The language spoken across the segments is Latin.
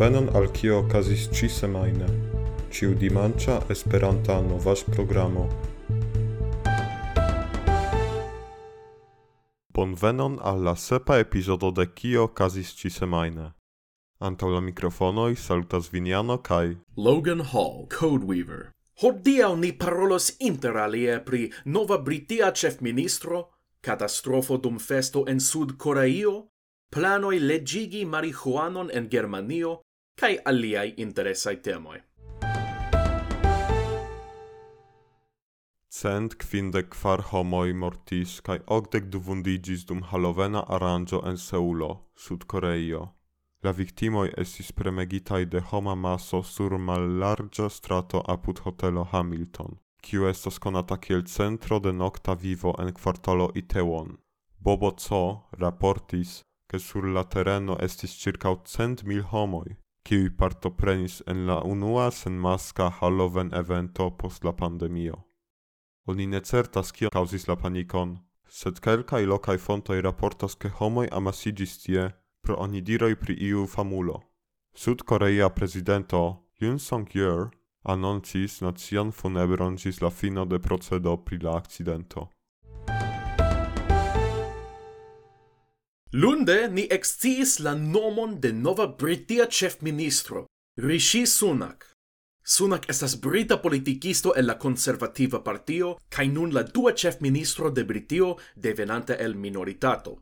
Bonvenon al kio okazis ĉi semajne, ĉiu dimanĉa Esperanta novaĵ-programo. Bonvenon al la sepa epizodo de kio okazis ĉi semajne. Antaŭ la mikrofonoj salutas Viniano kaj Logan Hall, Codeweaver. Hodiaŭ ni parolos interalie pri nova britia ĉefministro, katastrofo dum festo en Sud Koreio, planoi legigi marihuanon en Germanio kai aliai interesai temoi. Cent kvindek kvar homoi mortis kai ogdek du vundigis dum halovena aranjo en Seulo, Sudkoreio. La victimoi estis premegitai de homa maso sur mallarĝa strato apud hotelo Hamilton, kiu estos konata kiel centro de nocta vivo en kvartalo Itaewon. Bobo Co raportis, ke sur la tereno estis circa cent mil homoi, kiuj partoprenis en la unua sen maska Halloween evento post la pandemio. Oni ne certas kio kaŭzis la panikon, sed kelkaj lokaj fontoj raportas ke homoj amasigis tie pro onidiroj pri iu famulo. Sud-Korea prezidento Yoon Song-yeol anoncis nacian funebron ĝis la fino de procedo pri la akcidento. Lunde ni exciis la nomon de nova britia chef ministro, Rishi Sunak. Sunak estas brita politikisto el la konservativa partio kaj nun la dua chef ministro de Britio devenante el minoritato.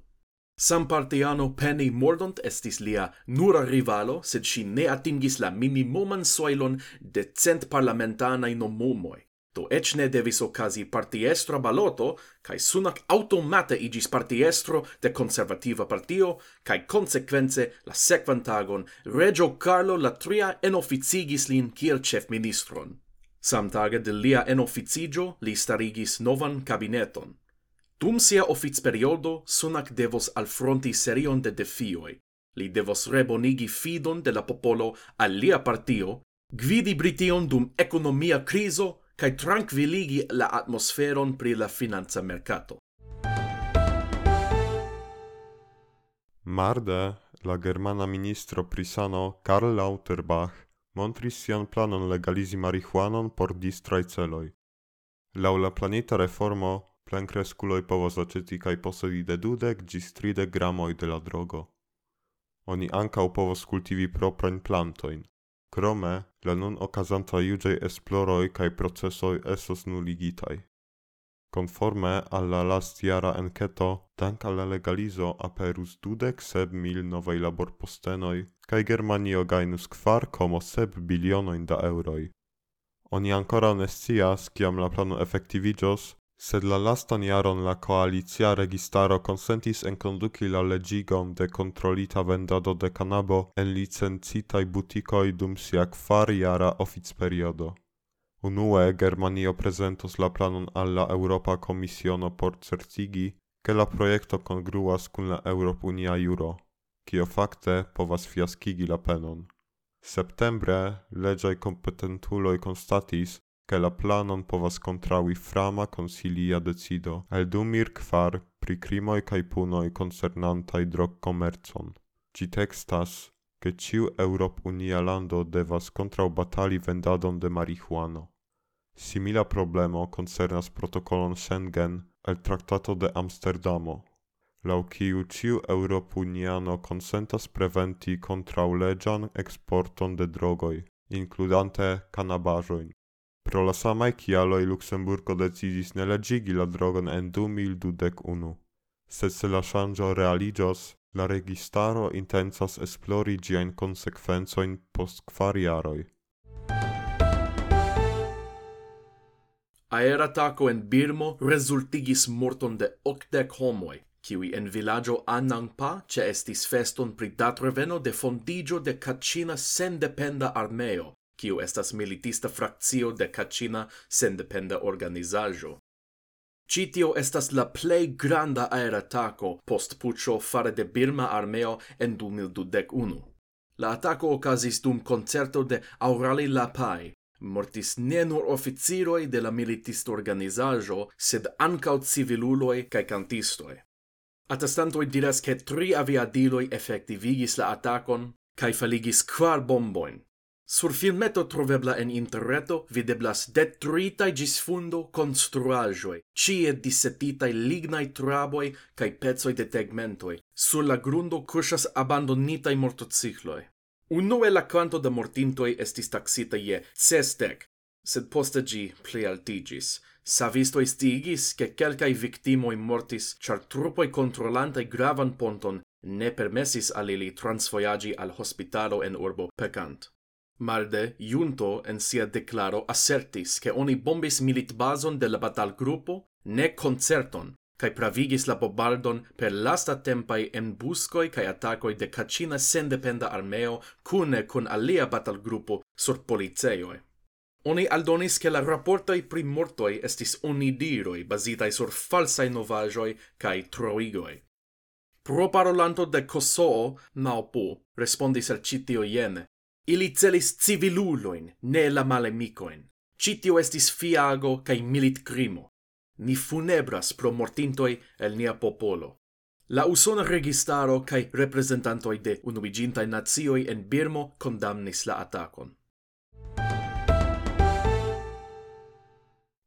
Sam partiano Penny Mordaunt estis lia nura rivalo, sed si ne atingis la minimuman soilon de cent parlamentanaj nomumoi. Do ec ne devis ocasi partiestra baloto, cae sunac automate igis partiestro de conservativa partio, cae consequence la sequantagon Regio Carlo la tria enoficigis lin kiel chef ministron. Samtage de lia enoficigio li starigis novan cabineton. Dum sia offic periodo, sunac devos alfronti serion de defioi. Li devos rebonigi fidon de la popolo al lia partio, gvidi Brition dum economia criso, kai tranquilligi la atmosferon pri la finanza mercato. Marde la germana ministro prisano Karl Lauterbach montris sian planon legalizi marihuanon por distrai celoi. Laŭ la planeta reformo plen cresculoi povos aceti kai posedi de dudek gis tridek gramoj de la drogo. Oni ankaŭ povos kultivi proprain plantoin. Krome, la nun okazanta juĝaj esploroj kaj procesoj estos nuligitaj. Conforme alla lastjara enketo, dank alla legalizo aperus dudek seb mil novaj laborpostenoj kaj Germanio gajnus kvar komo seb bilionojn da euroi. Oni ancora ne scias kiam la plano efektiviĝos, Sed la lastan jaron la koalicia registaro konsentis enkonduki la legigon de kontrolita vendado de kanabo en licencitaj butikoj dum sia kvar jara oficperiodo. Unue Germanio prezentos la planon alla Europa Komisiono por certigi, ke la projekto kongruas kun la Eŭropunia juro, kio fakte povas fiaskigi la penon. Septembre leĝaj kompetentuloj konstatis, che la planon povas kontraŭi frama consilia decido eldumir kvar pri crimoi cae punoi concernantai drog drogkomercon. Ci textas, che ciu Europ Unia lando devas kontraŭbatali vendadon de marihuano. Simila problemo concernas protocolon Schengen el Tractato de Amsterdamo, lau ciu ciu Eŭrop-uniano consentas preventi legian exporton de drogoi, includante kanabaĵojn. Pro la samaj kialoj Luxemburgo decidis ne legigi la drogon en du mil dudek unu. Sed se la shangio realigios, la registaro intensas esplori ĝiajn consequenzoin post kvar jaroj. Aera en Birmo resultigis morton de octec homoi, kiwi en villaggio Anangpa ce estis feston pri datreveno de fondigio de Kachina sendependa armeo, kiu estas militista frakcio de Kachina sendependa organizaĵo. Ĉi tio estas la plej granda aeratako post puĉo fare de Birma armeo en 2021. La atako okazis dum koncerto de Aurali Lapai, mortis ne nur oficiroj de la militist organizaĵo, sed ankaŭ civiluloj kaj kantistoj. Atestantoj diras ke tri aviadiloj efektivigis la atakon kai faligis quar bomboin, Sur filmeto trovebla en interreto videblas detruitai gis fundo construaĵoj, cie dissetitai lignai traboj cae pezoi de tegmentoi. Sur la grundo kuŝas abandonitai mortocicloi. Unue la quanto da mortintoi estis taxita je cestec, sed poste ĝi plialtiĝis. Savistoj stigis, che kelkaj victimoi mortis, char trupoi kontrolantaj gravan ponton ne permessis alili ili al hospitalo en urbo pecant. Malde, Junto en sia declaro assertis che oni bombis militbazon de la batalgrupo, ne concerton, cae pravigis la bobardon per lasta tempai en buscoi cae attacoi de Cacina sendependa armeo cune cun alia batalgrupo sur polizeioi. Oni aldonis che la rapportoi pri mortoi estis unidiroi basitai sur falsai novajoi cae troigoi. Pro parolanto de Kosovo, Naopo, respondis al citio iene, Ili celis civiluloin, ne la malemicoin. Citio estis fiago cae milit crimo. Ni funebras pro mortintoi el nia popolo. La usona registaro cae representantoi de unuigintai nazioi en Birmo condamnis la atacon.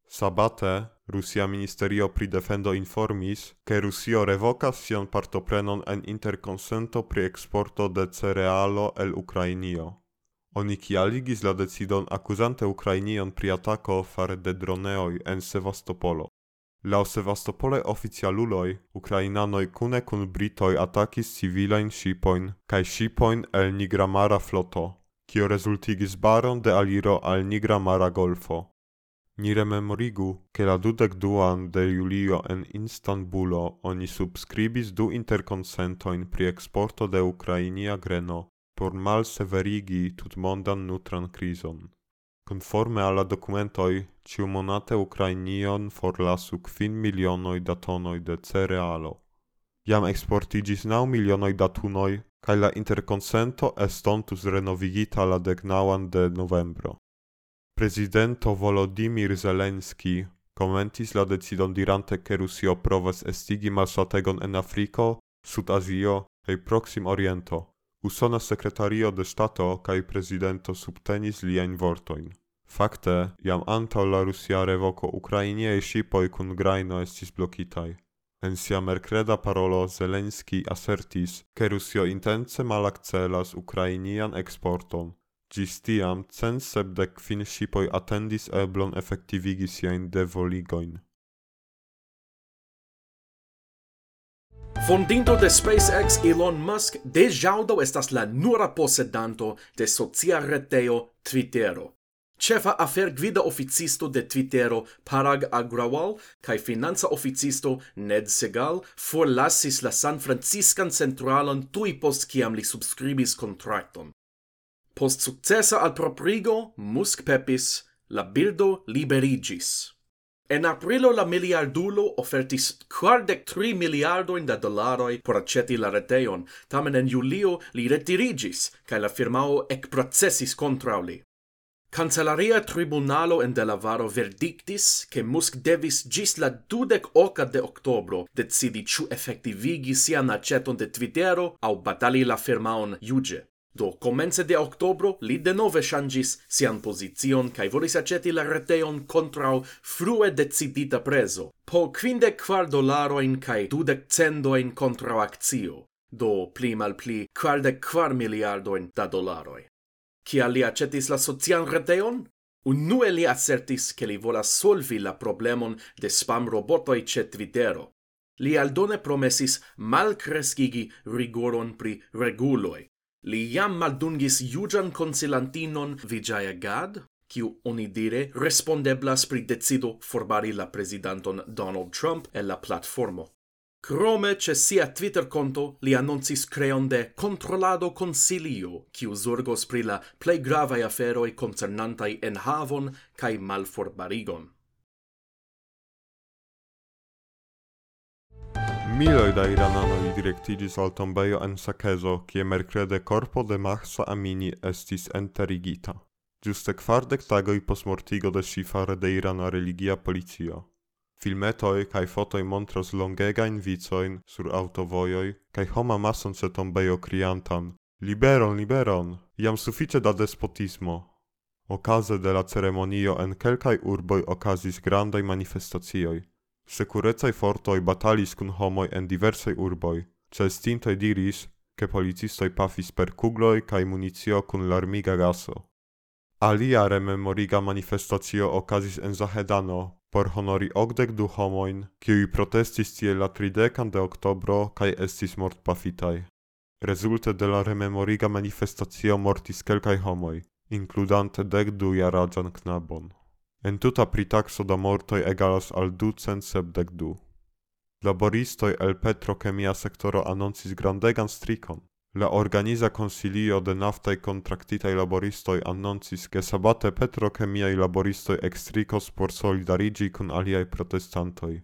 Sabate, Rusia Ministerio pri Defendo informis, che Rusio revocas sian partoprenon en interconsento pri exporto de cerealo el Ukrainio. Oni kialigis la decidon accusante Ukrainion pri atako fare de droneoi en Sevastopolo. La Sevastopole oficialuloi, Ukrainanoi kune kun Britoi atakis civilain shipoin, kai shipoin el Nigramara floto, kio resultigis baron de aliro al Nigramara golfo. Ni rememorigu, che la dudek duan de julio en Istanbulo oni subscribis du interconsentoin pri exporto de Ukrainia greno por tud mondan nutran crison. Conforme alla documentoi, ciu monate Ukrainion forlasu quin milionoi da tonoi de cerealo. Iam exportigis nau milionoi da tunoi, cae la interconsento estontus renovigita la degnauan de novembro. Prezidento Volodymyr Zelenski commentis la decidon dirante che Rusio provas estigi malsategon en Afriko, Sud Azio e Proxim Oriento. Usona Secretario de Stato kai prezidento subtenis lien vortojn. Fakte, jam antaŭ la rusia revoco ukrainie ŝipoj kun grajno estis blokitaj. En sia merkreda parolo Zelenski asertis, ke Rusio intence malakcelas ukrainian eksporton. Ĝis tiam cent sepdek kvin ŝipoj atendis eblon efektivigi siajn devoligojn. Fondinto de SpaceX Elon Musk de jaudo estas la nura posedanto de socia reteo Twittero. Cefa afer gvida oficisto de Twittero Parag Agrawal kai finanza oficisto Ned Segal forlasis la San Franciscan centralon tui post kiam li subscribis contracton. Post successa al proprigo, Musk pepis, la bildo liberigis. En aprilo la miliardulo ofertis quardec tri miliardoin da dolaroi por aceti la reteon, tamen en julio li retirigis, cae la firmao ec processis contra li. Cancelaria tribunalo en Delavaro verdictis che Musk devis gis la dudec oca de octobro decidi ciu effectivigi sian aceton de Twittero au batali la firmaon iuge. Do, comence de octobro, li denove shangis sian posizion kai volis aceti la reteon contrau frue decidita preso, po quinde quar dolaroin de dudec cendoin contra accio do pli mal pli quardec quar miliardoin da dolaroi. chi ali acetis la socian reteon? nu li assertis che li vola solvi la problemon de spam robotoi ce Twittero. Li aldone promesis malcrescigi rigoron pri reguloi, Li jam maldungis juĝan consilantinon Vijaya Gad, kiu onidire respondeblas pri decido forbari la presidenton Donald Trump el la platformo. Krome ce sia Twitter konto li annoncis creon de controlado consilio, kiu zorgos pri la plei gravae aferoi concernantai en enhavon kai malforbarigon. Miloj da irananoj direktigis al tombejo en Sakezo, kie merkrede korpo de Mahsa Amini estis enterigita. Giuste kvardek tagoj post mortigo de ŝi fare de irana religia policio. Filmetoj kaj fotoj montras longegajn vicojn sur aŭtovojoj kaj homa mason ĉe tombejo kriantan: "Liberon, liberon! Jam sufiĉe da despotismo!" Okaze de la ceremonio en kelkaj urboj okazis grandaj manifestacioj. Sekurecaj fortoj batalis kun homoj en diversaj urboj, ĉeestintoj diris, ke policistoj pafis per kugloj kaj municio kun larmiga gaso. Alia rememoriga manifestacio okazis en Zahedano por honori ogdek du homoin, kiuj protestis tie la tridekan de oktobro kai estis mortpafitaj. Rezulte de la rememoriga manifestacio mortis kelkaj homoi, includante dek du jaraĝan knabon. Entuta pritaxo da mortoi egalas al ducent sepdek du. Laboristoj el petrochemia sectoro annoncis grandegan strikon, la organiza consilio de naftai contractitai laboristoj annoncis ke sabate petrochemiai laboristoj extricos por solidarigi con aliai protestantoj.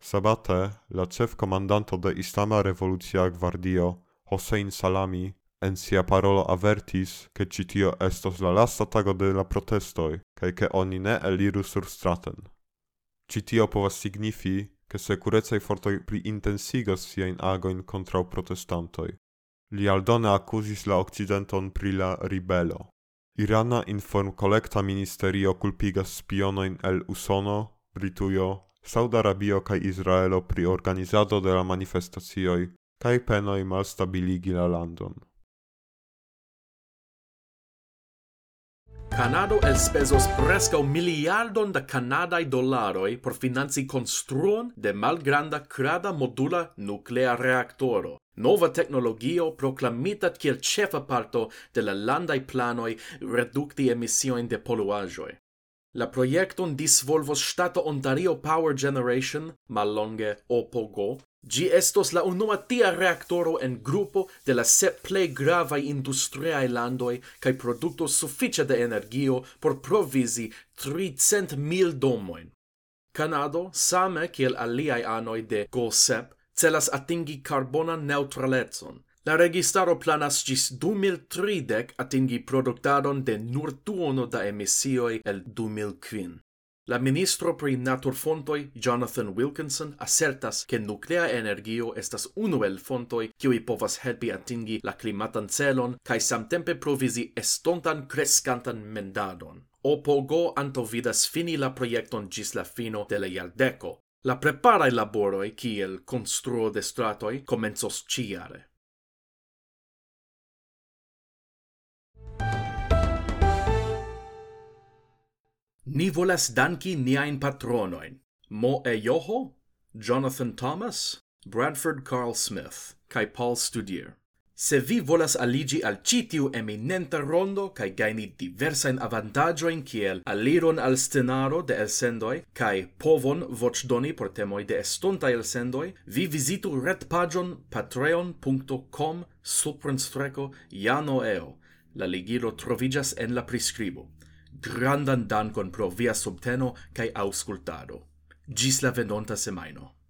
Sabate, la ĉefkomandanto de Islama Revolucia Gvardio, Hossein Salami, en sia parolo avertis, che citio estos la lasta tago de la protestoj, kaj ke oni ne eliru surstraten. Ĉi tio povas signifi, ke fortoi pli pliintensigas siain agoin contra protestantoi. Li aldone accusis la Occidenton pri la ribelo. Irana informkolekta ministerio culpigas spionoin el Usono, Britujo, Saudarabio kai Izraelo pri organizado de la manifestacioi, kai penoi malstabiligi la landon. Canado elspezos prescau miliardon da canadai dollaroi por financi construon de malgranda crada modula nuclea reactoro. Nova tecnologio proclamita kiel cefa parto de la landai planoi reducti emissioin de poluajoi. La proiecton disvolvos Stato Ontario Power Generation, mallonge OPOGO, Gi estos la unua tia reaktoro en grupo de la sep plej gravaj industriaj landoj kaj produktos sufiĉe de energio por provizi 300.000 domojn. Kanado, same kiel aliaj anoj de GoSep, celas atingi karbonan neutralecon. La registaro planas ĝis 2030 atingi produktadon de nur duono da emisioj el 2005. La ministro pri naturfontoi Jonathan Wilkinson assertas che nuclea energio estas unu el fontoi kiui povas helpi atingi la klimatan celon kaj samtempe provizi estontan crescantan mendadon. Opogo antovidas fini la projekton gis la fino de la jardeko. La preparaj laboroi, kiel construo de stratoi, comenzos ciare. Ni volas danki niain patronoin. Mo e Joho, Jonathan Thomas, Bradford Carl Smith, kai Paul Studier. Se vi volas aligi al citiu eminenta rondo kai gaini diversain avantagioin kiel aliron al stenaro de elsendoi kai povon vocdoni por temoi de estonta elsendoi, vi visitu retpagion patreon.com suprenstreco janoeo. La ligilo trovigas en la prescribo. Grandan dankon pro via subteno kaj aŭskultado. Gis la venonta semajno.